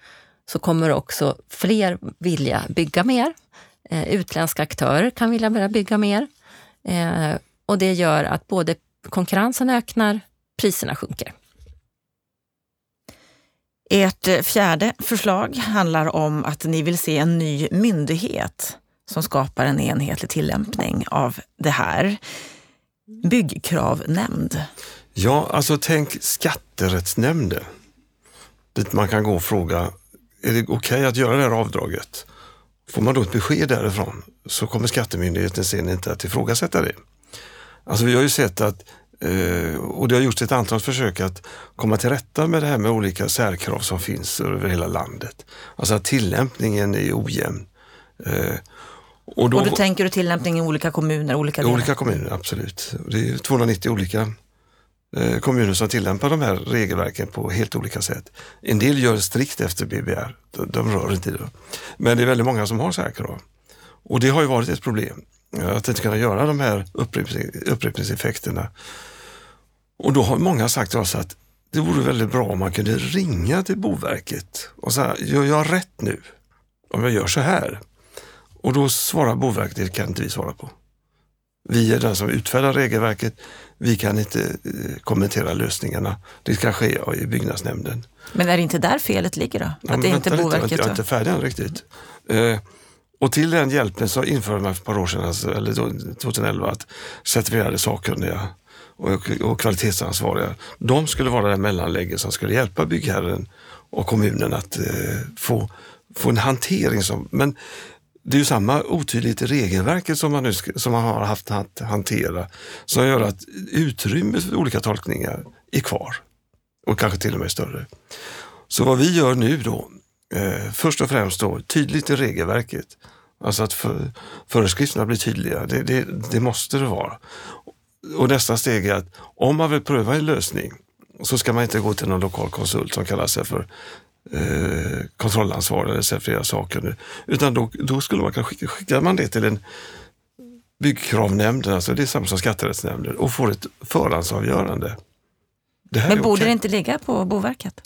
Speaker 1: så kommer också fler vilja bygga mer. Eh, utländska aktörer kan vilja börja bygga mer. Eh, och det gör att både konkurrensen ökar, priserna sjunker.
Speaker 2: Ert fjärde förslag handlar om att ni vill se en ny myndighet som skapar en enhetlig tillämpning av det här. Byggkravnämnd.
Speaker 4: Ja, alltså tänk skatterättsnämnden. Dit man kan gå och fråga, är det okej okay att göra det här avdraget? Får man då ett besked därifrån så kommer skattemyndigheten sen inte att ifrågasätta det. Alltså vi har ju sett att eh, och det har gjorts ett antal försök att komma till rätta med det här med olika särkrav som finns över hela landet. Alltså att tillämpningen är ojämn.
Speaker 2: Eh, och, då, och du tänker du tillämpning i olika kommuner? Olika,
Speaker 4: delar? olika kommuner, absolut. Det är 290 olika eh, kommuner som tillämpar de här regelverken på helt olika sätt. En del gör strikt efter BBR, de, de rör inte det. Men det är väldigt många som har särkrav. Och det har ju varit ett problem. Att inte kunna göra de här upprepningseffekterna. Och då har många sagt till oss att det vore väldigt bra om man kunde ringa till Boverket och säga, gör jag rätt nu om jag gör så här? Och då svarar Boverket, det kan inte vi svara på. Vi är den som utfärdar regelverket. Vi kan inte eh, kommentera lösningarna. Det ska ske i byggnadsnämnden.
Speaker 2: Men är det inte där felet ligger då? Att ja, det är inte Boverket?
Speaker 4: jag är inte färdig än riktigt. Eh, och till den hjälpen så införde man för ett par år sedan, alltså, eller 2011, att certifierade sakkunniga och, och kvalitetsansvariga, de skulle vara det mellanlägget som skulle hjälpa byggherren och kommunen att eh, få, få en hantering som, men det är ju samma otydlighet i regelverket som man, nu, som man har haft att hantera som gör att utrymmet för olika tolkningar är kvar och kanske till och med större. Så vad vi gör nu då, eh, först och främst då tydligt i regelverket Alltså att för, föreskrifterna blir tydliga, det, det, det, måste det vara. Och nästa steg är att om man vill pröva en lösning så ska man inte gå till någon lokal konsult som kallar sig för eh, kontrollansvarig eller certifierad sakkunnig. Utan då, då skulle man kanske skicka, skickar man det till en byggkravnämnd, alltså det är samma som skatterättsnämnden, och får ett förhandsavgörande.
Speaker 2: Men borde okay. det inte ligga på Boverket?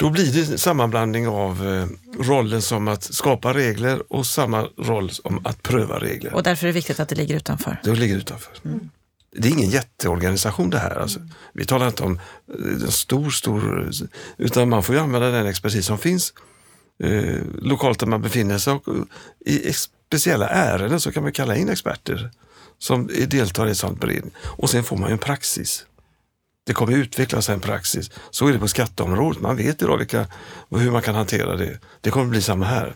Speaker 4: Då blir det sammanblandning av eh, rollen som att skapa regler och samma roll som att pröva regler.
Speaker 2: Och därför är det viktigt att det ligger utanför?
Speaker 4: Det ligger utanför. Mm. Det är ingen jätteorganisation det här. Alltså. Vi talar inte om en eh, stor, stor, utan man får ju använda den expertis som finns eh, lokalt där man befinner sig. Och, I speciella ärenden så kan man kalla in experter som deltar i ett sånt beredning. Och sen får man ju en praxis. Det kommer utvecklas en praxis. Så är det på skatteområdet. Man vet idag vilka, hur man kan hantera det. Det kommer bli samma här.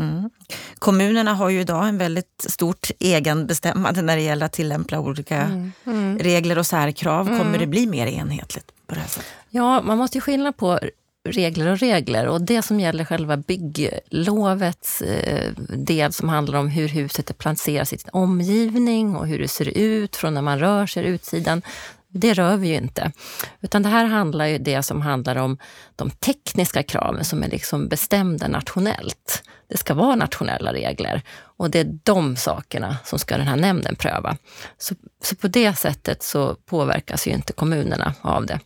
Speaker 2: Mm. Kommunerna har ju idag en väldigt stort egenbestämmande när det gäller att tillämpa olika mm. Mm. regler och särkrav. Kommer mm. det bli mer enhetligt på det här sättet?
Speaker 1: Ja, man måste skilja på regler och regler. Och det som gäller själva bygglovets eh, del som handlar om hur huset är placerat i sin omgivning och hur det ser ut från när man rör sig utsidan. Det rör vi ju inte. Utan det här handlar ju det som handlar om de tekniska kraven som är liksom bestämda nationellt. Det ska vara nationella regler och det är de sakerna som ska den här nämnden pröva. Så, så på det sättet så påverkas ju inte kommunerna av det.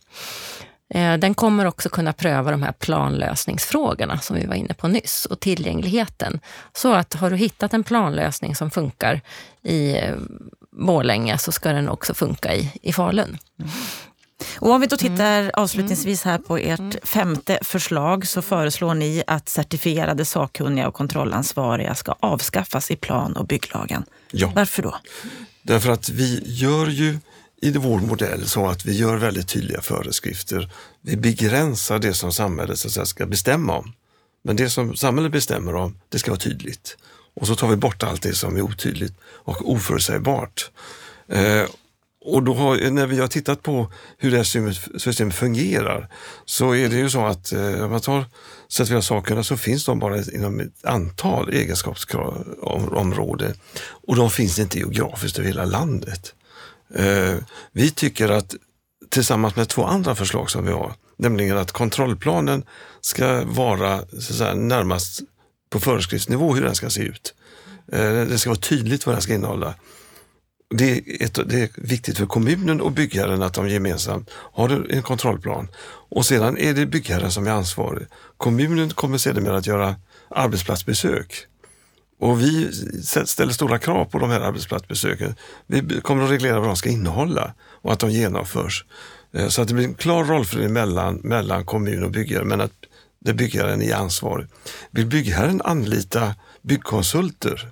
Speaker 1: Eh, den kommer också kunna pröva de här planlösningsfrågorna som vi var inne på nyss och tillgängligheten. Så att har du hittat en planlösning som funkar i eh, Borlänge så ska den också funka i, i Falun.
Speaker 2: Och om vi då tittar mm. avslutningsvis här på ert mm. femte förslag så föreslår ni att certifierade sakkunniga och kontrollansvariga ska avskaffas i plan och bygglagen. Ja. Varför då?
Speaker 4: Därför att vi gör ju i vår modell så att vi gör väldigt tydliga föreskrifter. Vi begränsar det som samhället så säga, ska bestämma om. Men det som samhället bestämmer om, det ska vara tydligt. Och så tar vi bort allt det som är otydligt och oförutsägbart. Eh, och då har, när vi har tittat på hur det här systemet fungerar så är det ju så att eh, om man tar certifierade sakerna så finns de bara inom ett antal egenskapsområden och de finns inte geografiskt över hela landet. Eh, vi tycker att tillsammans med två andra förslag som vi har, nämligen att kontrollplanen ska vara så säga, närmast på föreskriftsnivå hur den ska se ut. Eh, det ska vara tydligt vad den ska innehålla. Det är, ett, det är, viktigt för kommunen och byggherren att de gemensamt har en kontrollplan. Och sedan är det byggherren som är ansvarig. Kommunen kommer sedan att göra arbetsplatsbesök. Och vi ställer stora krav på de här arbetsplatsbesöken. Vi kommer att reglera vad de ska innehålla och att de genomförs. Eh, så att det blir en klar rollfördelning mellan, mellan kommun och byggare, men att där byggherren är ansvarig. Vill byggherren anlita byggkonsulter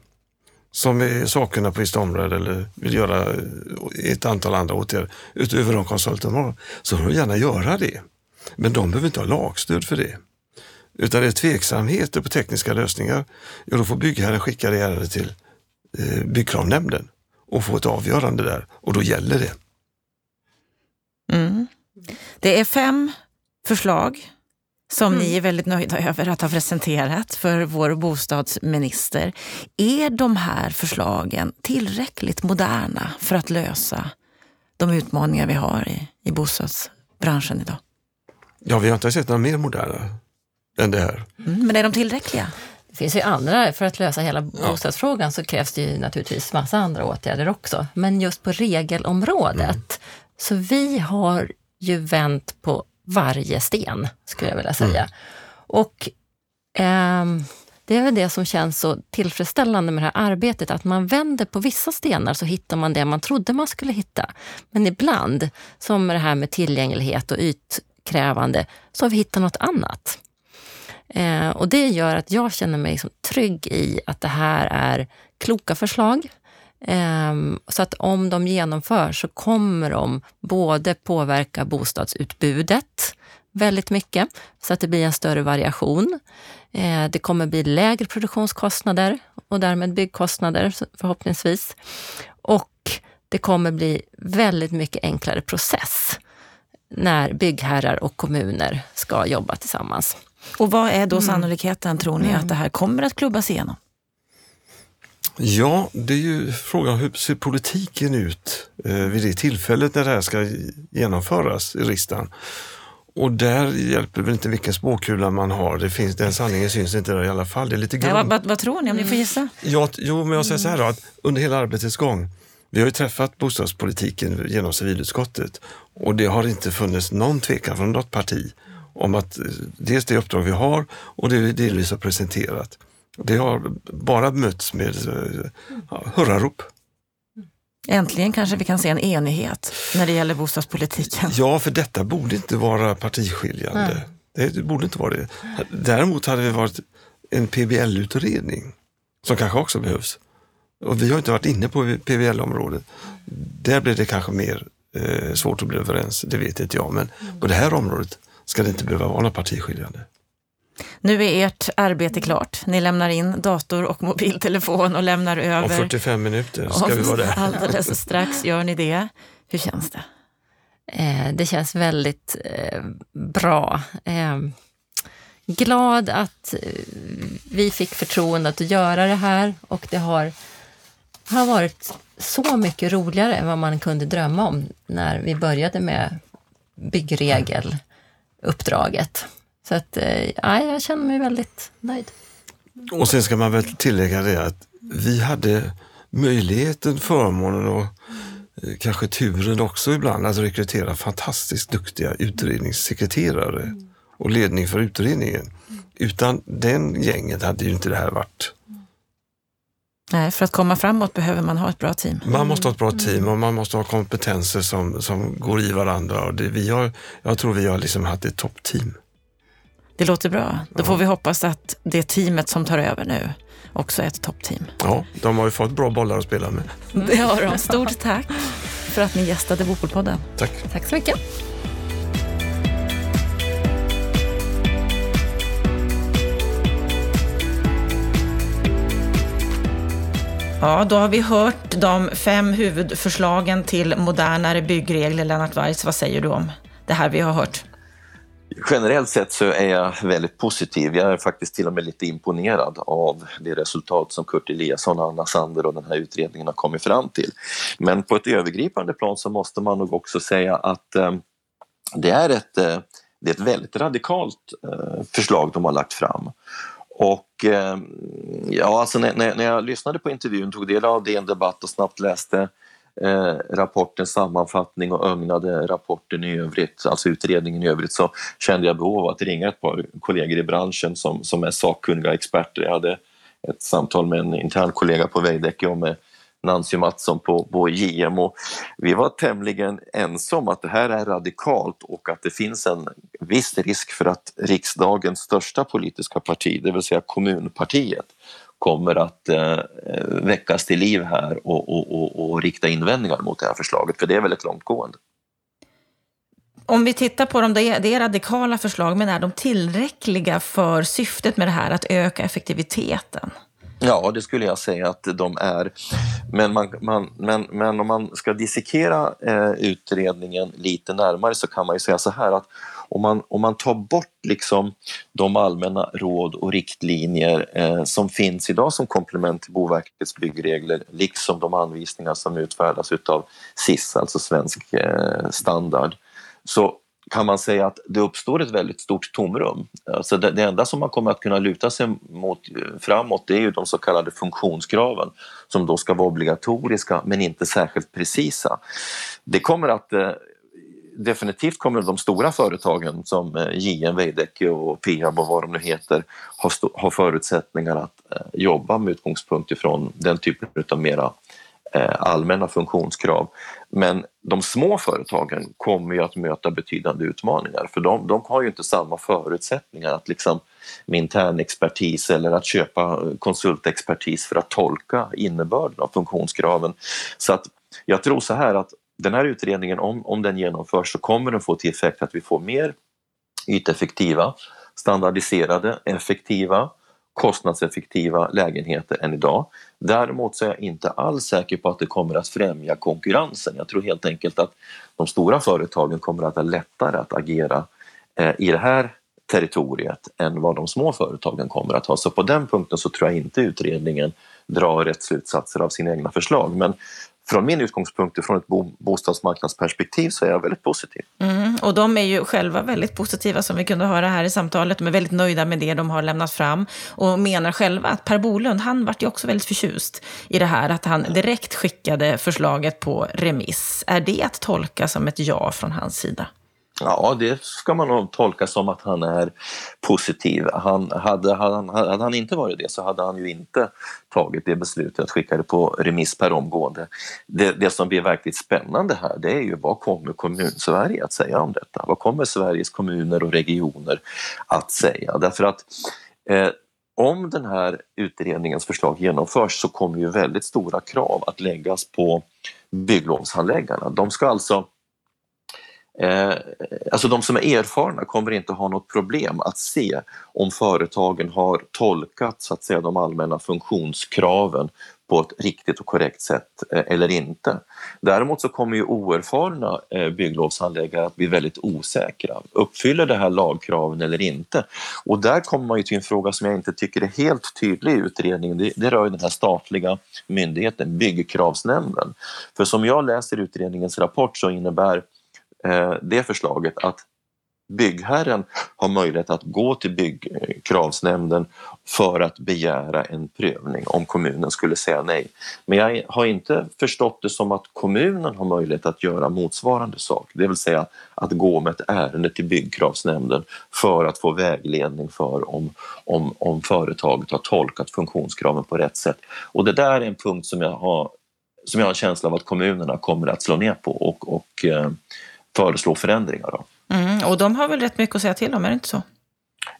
Speaker 4: som är sakerna på visst område eller vill göra eh, ett antal andra åtgärder utöver de konsulter de har, så får de gärna göra det. Men de behöver inte ha lagstöd för det. Utan det är tveksamheter på tekniska lösningar, ja då får byggherren skicka det ärendet till eh, byggkravnämnden och få ett avgörande där och då gäller det.
Speaker 2: Mm. Det är fem förslag som mm. ni är väldigt nöjda över att ha presenterat för vår bostadsminister. Är de här förslagen tillräckligt moderna för att lösa de utmaningar vi har i, i bostadsbranschen idag?
Speaker 4: Ja, vi har inte sett några mer moderna än det här.
Speaker 2: Mm, men är de tillräckliga?
Speaker 1: Det finns ju andra, för att lösa hela bostadsfrågan så krävs det ju naturligtvis massa andra åtgärder också. Men just på regelområdet, mm. så vi har ju vänt på varje sten, skulle jag vilja säga. Mm. Och eh, det är väl det som känns så tillfredsställande med det här arbetet, att man vänder på vissa stenar så hittar man det man trodde man skulle hitta. Men ibland, som det här med tillgänglighet och ytkrävande, så har vi hittat något annat. Eh, och det gör att jag känner mig liksom trygg i att det här är kloka förslag. Eh, så att om de genomförs så kommer de både påverka bostadsutbudet väldigt mycket, så att det blir en större variation. Eh, det kommer bli lägre produktionskostnader och därmed byggkostnader förhoppningsvis. Och det kommer bli väldigt mycket enklare process när byggherrar och kommuner ska jobba tillsammans.
Speaker 2: Och vad är då mm. sannolikheten, tror ni, mm. att det här kommer att klubbas igenom?
Speaker 4: Ja, det är ju frågan hur ser politiken ut eh, vid det tillfället när det här ska genomföras i riksdagen. Och där hjälper väl inte vilken spåkula man har. Det finns, den sanningen syns inte där i alla fall. Det är lite
Speaker 2: ja, vad, vad, vad, tror ni om ni får gissa?
Speaker 4: Ja, jo, men jag säger så här då, att under hela arbetets gång, vi har ju träffat bostadspolitiken genom civilutskottet och det har inte funnits någon tvekan från något parti om att eh, dels det uppdrag vi har och det vi delvis har presenterat. Det har bara mötts med ja, hurrarop.
Speaker 2: Äntligen kanske vi kan se en enighet när det gäller bostadspolitiken.
Speaker 4: Ja, för detta borde inte vara partiskiljande. Nej. Det borde inte vara det. Däremot hade det varit en PBL-utredning som kanske också behövs. Och vi har inte varit inne på PBL-området. Där blir det kanske mer eh, svårt att bli överens, det vet inte jag. Men på det här området ska det inte behöva vara något partiskiljande.
Speaker 2: Nu är ert arbete klart. Ni lämnar in dator och mobiltelefon och lämnar över.
Speaker 4: Om 45 minuter ska vi vara där.
Speaker 2: Alldeles strax gör ni det. Hur känns det?
Speaker 1: Eh, det känns väldigt eh, bra. Eh, glad att vi fick förtroendet att göra det här och det har, har varit så mycket roligare än vad man kunde drömma om när vi började med byggregel uppdraget. Så att, eh, ja, jag känner mig väldigt nöjd.
Speaker 4: Och sen ska man väl tillägga det att vi hade möjligheten, förmånen och eh, kanske turen också ibland att rekrytera fantastiskt duktiga utredningssekreterare och ledning för utredningen. Utan den gänget hade ju inte det här varit
Speaker 2: Nej, för att komma framåt behöver man ha ett bra team.
Speaker 4: Man måste ha ett bra team och man måste ha kompetenser som, som går i varandra. Och det, vi har, jag tror vi har liksom haft ett toppteam.
Speaker 2: Det låter bra. Då får vi hoppas att det teamet som tar över nu också är ett toppteam.
Speaker 4: Ja, de har ju fått bra bollar att spela med.
Speaker 2: Det har de. Stort tack för att ni gästade Bopolpodden.
Speaker 4: Tack.
Speaker 1: Tack så mycket.
Speaker 2: Ja, då har vi hört de fem huvudförslagen till modernare byggregler. Lennart Weiss, vad säger du om det här vi har hört?
Speaker 3: Generellt sett så är jag väldigt positiv. Jag är faktiskt till och med lite imponerad av det resultat som Kurt Eliasson, Anna Sander och den här utredningen har kommit fram till. Men på ett övergripande plan så måste man nog också säga att eh, det, är ett, eh, det är ett väldigt radikalt eh, förslag de har lagt fram. Och eh, ja, alltså när, när, jag lyssnade på intervjun, tog del av DN Debatt och snabbt läste eh, rapportens sammanfattning och ögnade rapporten i övrigt, alltså utredningen i övrigt, så kände jag behov av att ringa ett par kollegor i branschen som, som är sakkunniga experter. Jag hade ett samtal med en intern kollega på Veidekke och med Nancy Mattsson på, på JM och vi var tämligen ense om att det här är radikalt och att det finns en viss risk för att riksdagens största politiska parti, det vill säga kommunpartiet, kommer att eh, väckas till liv här och, och, och, och rikta invändningar mot det här förslaget, för det är väldigt långtgående.
Speaker 2: Om vi tittar på dem, det är, radikala förslag, men är de tillräckliga för syftet med det här, att öka effektiviteten?
Speaker 3: Ja, det skulle jag säga att de är. Men, man, man, men, men om man ska dissekera eh, utredningen lite närmare så kan man ju säga så här att om man, om man tar bort liksom de allmänna råd och riktlinjer eh, som finns idag som komplement till Boverkets byggregler, liksom de anvisningar som utfärdas utav SIS, alltså Svensk eh, standard, så kan man säga att det uppstår ett väldigt stort tomrum. Alltså det, det enda som man kommer att kunna luta sig mot eh, framåt det är ju de så kallade funktionskraven som då ska vara obligatoriska men inte särskilt precisa. Det kommer att eh, definitivt kommer de stora företagen som eh, JM, Veidekke och Peab och vad de nu heter ha, ha förutsättningar att eh, jobba med utgångspunkt ifrån den typen av mera Eh, allmänna funktionskrav. Men de små företagen kommer ju att möta betydande utmaningar för de, de har ju inte samma förutsättningar att liksom med intern expertis eller att köpa konsultexpertis för att tolka innebörden av funktionskraven. Så att jag tror så här att den här utredningen, om, om den genomförs så kommer den få till effekt att vi får mer yteffektiva, standardiserade, effektiva kostnadseffektiva lägenheter än idag. Däremot så är jag inte alls säker på att det kommer att främja konkurrensen. Jag tror helt enkelt att de stora företagen kommer att ha lättare att agera eh, i det här territoriet än vad de små företagen kommer att ha. Så på den punkten så tror jag inte utredningen drar rätt slutsatser av sina egna förslag. Men från min utgångspunkt, från ett bostadsmarknadsperspektiv, så är jag väldigt positiv.
Speaker 2: Mm, och de är ju själva väldigt positiva, som vi kunde höra här i samtalet. De är väldigt nöjda med det de har lämnat fram och menar själva att Per Bolund, han vart ju också väldigt förtjust i det här, att han direkt skickade förslaget på remiss. Är det att tolka som ett ja från hans sida?
Speaker 3: Ja, det ska man nog tolka som att han är positiv. Han, hade, hade, han, hade han inte varit det så hade han ju inte tagit det beslutet att skicka det på remiss per omgående. Det, det som blir verkligt spännande här det är ju vad kommer kommun-Sverige att säga om detta? Vad kommer Sveriges kommuner och regioner att säga? Därför att eh, om den här utredningens förslag genomförs så kommer ju väldigt stora krav att läggas på bygglovshandläggarna. De ska alltså Eh, alltså de som är erfarna kommer inte ha något problem att se om företagen har tolkat så att säga, de allmänna funktionskraven på ett riktigt och korrekt sätt eh, eller inte. Däremot så kommer ju oerfarna eh, bygglovshandläggare att bli väldigt osäkra. Uppfyller det här lagkraven eller inte? Och där kommer man ju till en fråga som jag inte tycker är helt tydlig i utredningen. Det, det rör ju den här statliga myndigheten, Byggkravsnämnden. För som jag läser utredningens rapport så innebär Eh, det förslaget att byggherren har möjlighet att gå till byggkravsnämnden för att begära en prövning om kommunen skulle säga nej. Men jag har inte förstått det som att kommunen har möjlighet att göra motsvarande sak, det vill säga att gå med ett ärende till byggkravsnämnden för att få vägledning för om, om, om företaget har tolkat funktionskraven på rätt sätt. Och det där är en punkt som jag har, som jag har en känsla av att kommunerna kommer att slå ner på och, och eh, föreslå förändringar av.
Speaker 2: Mm, och de har väl rätt mycket att säga till om, är det inte så?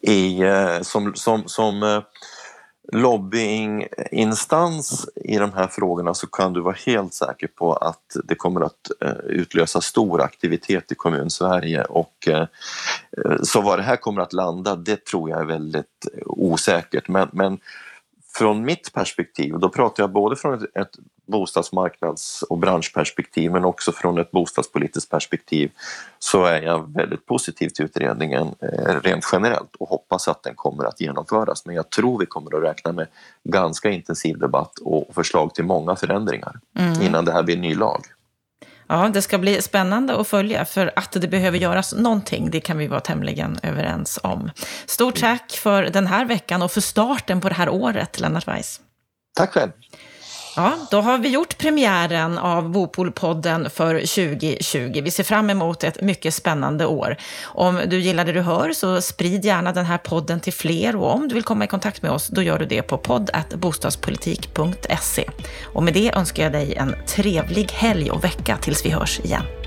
Speaker 3: I, eh, som som, som eh, lobbyinginstans i de här frågorna så kan du vara helt säker på att det kommer att eh, utlösa stor aktivitet i kommun-Sverige och så var det här kommer att landa det tror jag är väldigt osäkert men, men från mitt perspektiv, och då pratar jag både från ett, ett bostadsmarknads och branschperspektiv men också från ett bostadspolitiskt perspektiv, så är jag väldigt positiv till utredningen eh, rent generellt och hoppas att den kommer att genomföras. Men jag tror vi kommer att räkna med ganska intensiv debatt och förslag till många förändringar mm. innan det här blir en ny lag.
Speaker 2: Ja, det ska bli spännande att följa, för att det behöver göras någonting, det kan vi vara tämligen överens om. Stort tack för den här veckan och för starten på det här året, Lennart Weiss.
Speaker 3: Tack själv.
Speaker 2: Ja, då har vi gjort premiären av Bopolpodden för 2020. Vi ser fram emot ett mycket spännande år. Om du gillar det du hör så sprid gärna den här podden till fler och om du vill komma i kontakt med oss då gör du det på podd.bostadspolitik.se. Och med det önskar jag dig en trevlig helg och vecka tills vi hörs igen.